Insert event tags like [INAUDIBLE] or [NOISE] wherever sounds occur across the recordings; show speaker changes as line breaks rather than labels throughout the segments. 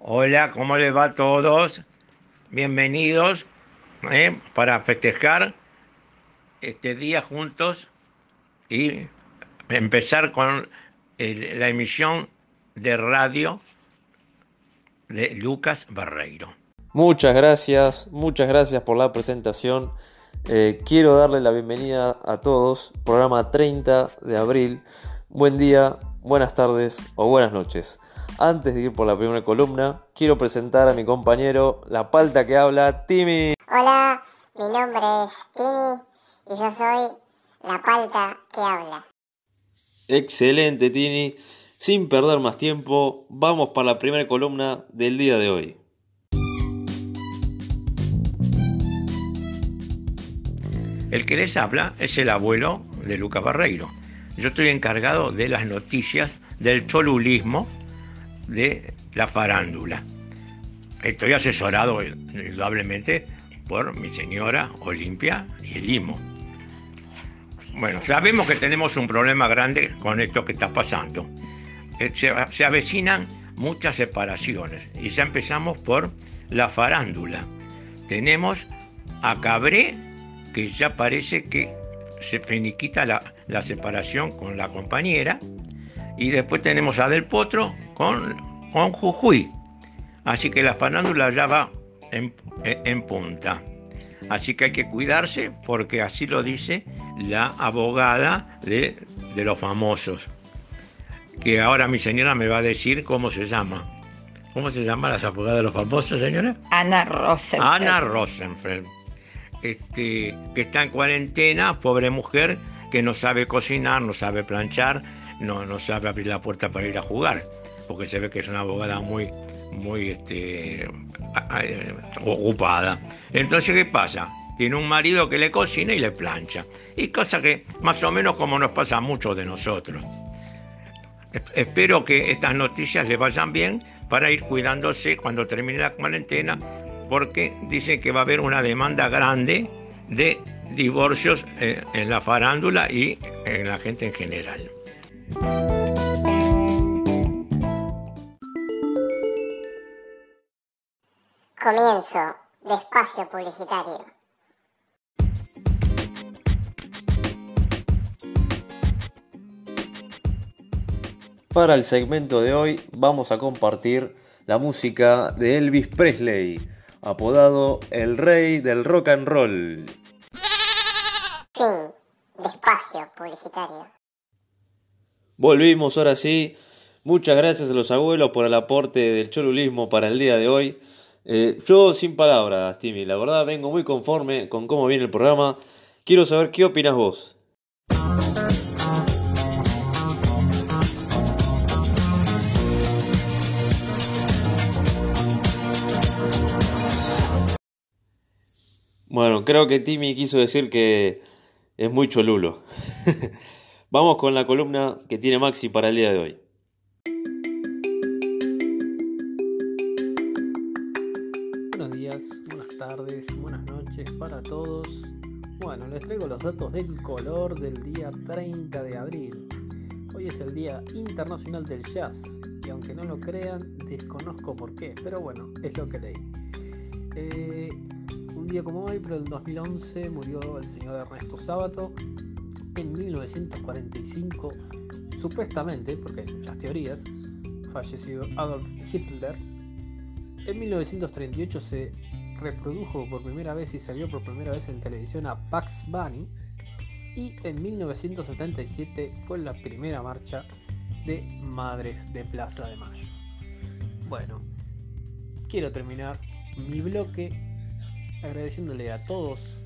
Hola, ¿cómo les va a todos? Bienvenidos eh, para festejar este día juntos y empezar con el- la emisión de radio de Lucas Barreiro.
Muchas gracias, muchas gracias por la presentación. Eh, quiero darle la bienvenida a todos, programa 30 de abril. Buen día, buenas tardes o buenas noches. Antes de ir por la primera columna, quiero presentar a mi compañero, la palta que habla, Timmy.
Hola, mi nombre es Tini y yo soy la palta que habla.
Excelente, Tini. Sin perder más tiempo, vamos para la primera columna del día de hoy.
El que les habla es el abuelo de Lucas Barreiro. Yo estoy encargado de las noticias del cholulismo de la farándula. Estoy asesorado indudablemente por mi señora Olimpia y Limo. Bueno, sabemos que tenemos un problema grande con esto que está pasando. Eh, Se, se avecinan muchas separaciones y ya empezamos por la farándula. Tenemos a Cabré, que ya parece que se finiquita la, la separación con la compañera, y después tenemos a Del Potro con, con Jujuy. Así que la farándula ya va en, en- punta. Así que hay que cuidarse porque así lo dice la abogada de, de los famosos. Que ahora mi señora me va a decir cómo se llama. ¿Cómo se llama las abogadas de los famosos, señora?
Ana Rosenfeld.
Ana Rosenfeld, este, que está en cuarentena, pobre mujer, que no sabe cocinar, no sabe planchar, no, no sabe abrir la puerta para ir a jugar, porque se ve que es una abogada muy, muy este, eh, ocupada. Entonces, ¿qué pasa? Tiene un marido que le cocina y le plancha. Y cosa que más o menos como nos pasa a muchos de nosotros. Es- Espero que estas noticias le vayan bien para ir cuidándose cuando termine la cuarentena, porque dicen que va a haber una demanda grande de divorcios eh, en la farándula y en la gente en general.
Comienzo de espacio publicitario.
Para el segmento de hoy vamos a compartir la música de Elvis Presley, apodado el rey del rock and roll.
Fin de espacio publicitario.
Volvimos ahora sí. Muchas gracias a los abuelos por el aporte del cholulismo para el día de hoy. Eh, yo sin palabras, Timmy, la verdad vengo muy conforme con cómo viene el programa. Quiero saber qué opinas vos. Bueno, creo que Timmy quiso decir que es muy cholulo. [LAUGHS] Vamos con la columna que tiene Maxi para el día de hoy.
Tardes, buenas noches para todos. Bueno, les traigo los datos del color del día 30 de abril. Hoy es el Día Internacional del Jazz y aunque no lo crean, desconozco por qué, pero bueno, es lo que leí. Eh, un día como hoy, pero el 2011, murió el señor Ernesto Sábato. En 1945, supuestamente, porque hay muchas teorías, falleció Adolf Hitler en 1938 se reprodujo por primera vez y salió por primera vez en televisión a Bugs Bunny. Y en 1977 fue la primera marcha de Madres de Plaza de Mayo. Bueno, quiero terminar mi bloque agradeciéndole a todos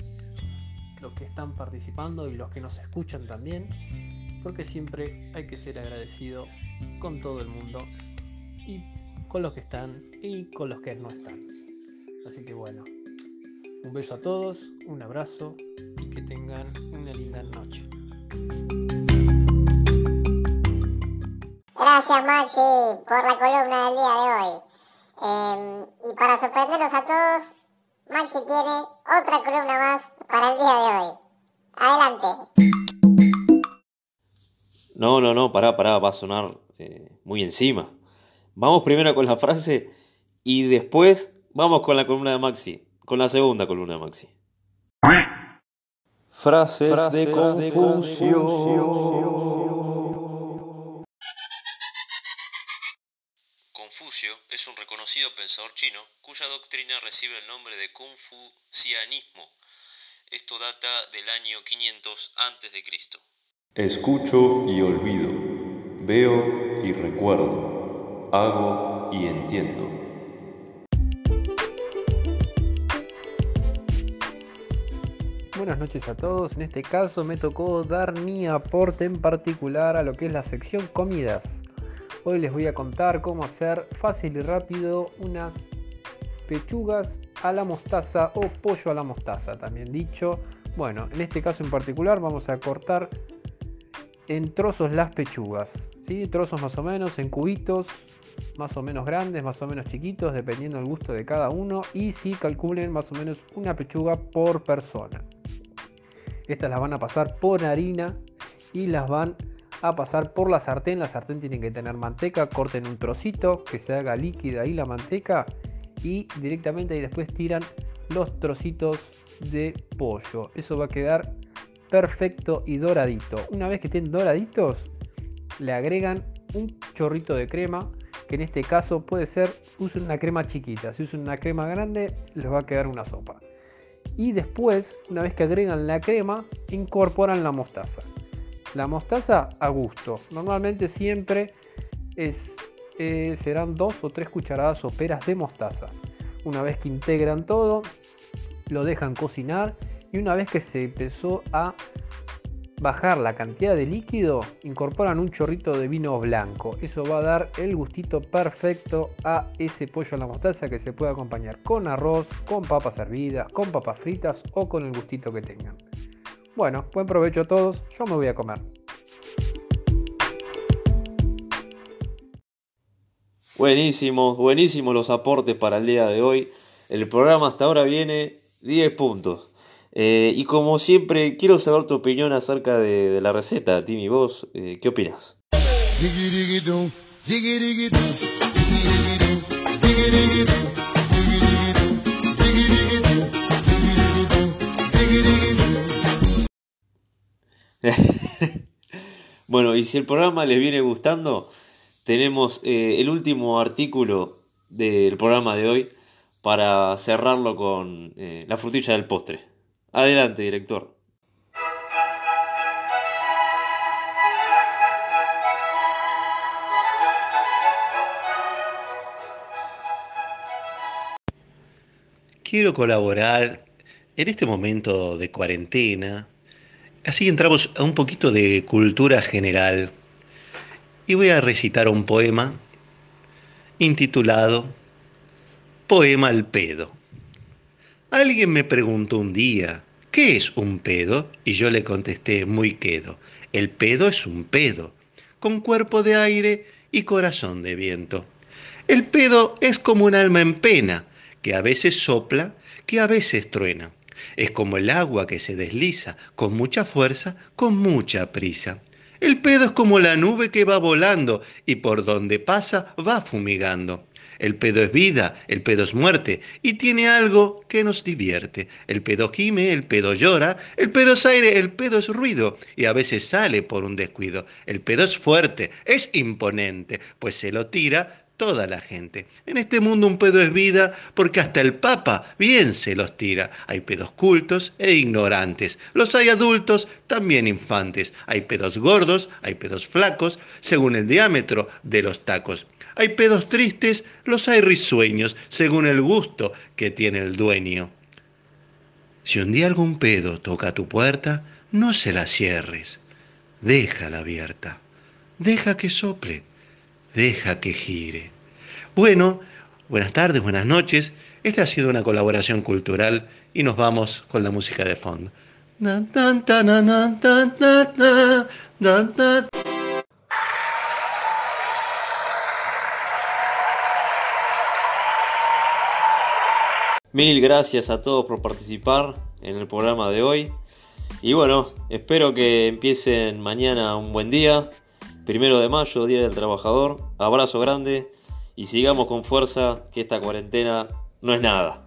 los que están participando y los que nos escuchan también, porque siempre hay que ser agradecido con todo el mundo y con los que están y con los que no están. Así que bueno, un beso a todos, un abrazo y que tengan una linda noche.
Gracias Maxi por la columna del día de hoy. Eh, y para sorprenderlos a todos, Maxi tiene otra columna más para el día de hoy. Adelante.
No, no, no, pará, pará, va a sonar eh, muy encima. Vamos primero con la frase Y después vamos con la columna de Maxi, con la segunda columna de Maxi. Frases, de Confucio. Confucio es un reconocido pensador chino cuya doctrina recibe el nombre de confucianismo. Esto data del año 500 a.C.
Escucho y olvido, veo y recuerdo, hago y entiendo.
Buenas noches a todos, en este caso me tocó dar mi aporte en particular a lo que es la sección comidas. Hoy les voy a contar cómo hacer fácil y rápido unas pechugas a la mostaza o pollo a la mostaza, también dicho. Bueno, en este caso en particular vamos a cortar en trozos las pechugas, ¿sí? trozos más o menos en cubitos, más o menos grandes, más o menos chiquitos, dependiendo del gusto de cada uno. Y si calculen más o menos una pechuga por persona. Estas las van a pasar por harina y las van a pasar por la sartén. La sartén tiene que tener manteca, corten un trocito que se haga líquida ahí la manteca y directamente ahí después tiran los trocitos de pollo. Eso va a quedar perfecto y doradito. Una vez que estén doraditos, le agregan un chorrito de crema, que en este caso puede ser, usen una crema chiquita, si usan una crema grande, les va a quedar una sopa. Y después, una vez que agregan la crema, incorporan la mostaza. La mostaza a gusto. Normalmente siempre es, eh, serán dos o tres cucharadas soperas de mostaza. Una vez que integran todo, lo dejan cocinar y una vez que se empezó a bajar la cantidad de líquido, incorporan un chorrito de vino blanco. Eso va a dar el gustito perfecto a ese pollo a la mostaza que se puede acompañar con arroz, con papas hervidas, con papas fritas o con el gustito que tengan. Bueno, buen provecho a todos, yo me voy a comer.
Buenísimo, buenísimo los aportes para el día de hoy. El programa hasta ahora viene 10 puntos. Eh, y como siempre, quiero saber tu opinión acerca de, la receta. Timmy, vos, eh, ¿qué opinas? [LAUGHS] bueno, y si el programa les viene gustando, tenemos eh, el último artículo del programa de hoy para cerrarlo con la frutilla del postre. Adelante, director.
Quiero colaborar en este momento de cuarentena. Así entramos a un poquito de cultura general. Y voy a recitar un poema intitulado Poema al pedo. Alguien me preguntó un día, ¿qué es un pedo? Y yo le contesté muy quedo. El pedo es un pedo, con cuerpo de aire y corazón de viento. El pedo es como un alma en pena, que a veces sopla, que a veces truena. Es como el agua que se desliza con mucha fuerza, con mucha prisa. El pedo es como la nube que va volando y por donde pasa va fumigando. El pedo es vida, el pedo es muerte y tiene algo que nos divierte. El pedo gime, el pedo llora, el pedo es aire, el pedo es ruido y a veces sale por un descuido. El pedo es fuerte, es imponente, pues se lo tira toda la gente. En este mundo un pedo es vida porque hasta el Papa bien se los tira. Hay pedos cultos e ignorantes. Los hay adultos, también infantes. Hay pedos gordos, hay pedos flacos, según el diámetro de los tacos. Hay pedos tristes, los hay risueños, según el gusto que tiene el dueño. Si un día algún pedo toca tu puerta, no se la cierres, déjala abierta, deja que sople, deja que gire. Bueno, buenas tardes, buenas noches. Esta ha sido una colaboración cultural y nos vamos con la música de fondo.
Mil gracias a todos por participar en el programa de hoy. Y bueno, espero que empiecen mañana un buen día. Primero de mayo, Día del Trabajador. Abrazo grande y sigamos con fuerza que esta cuarentena no es nada.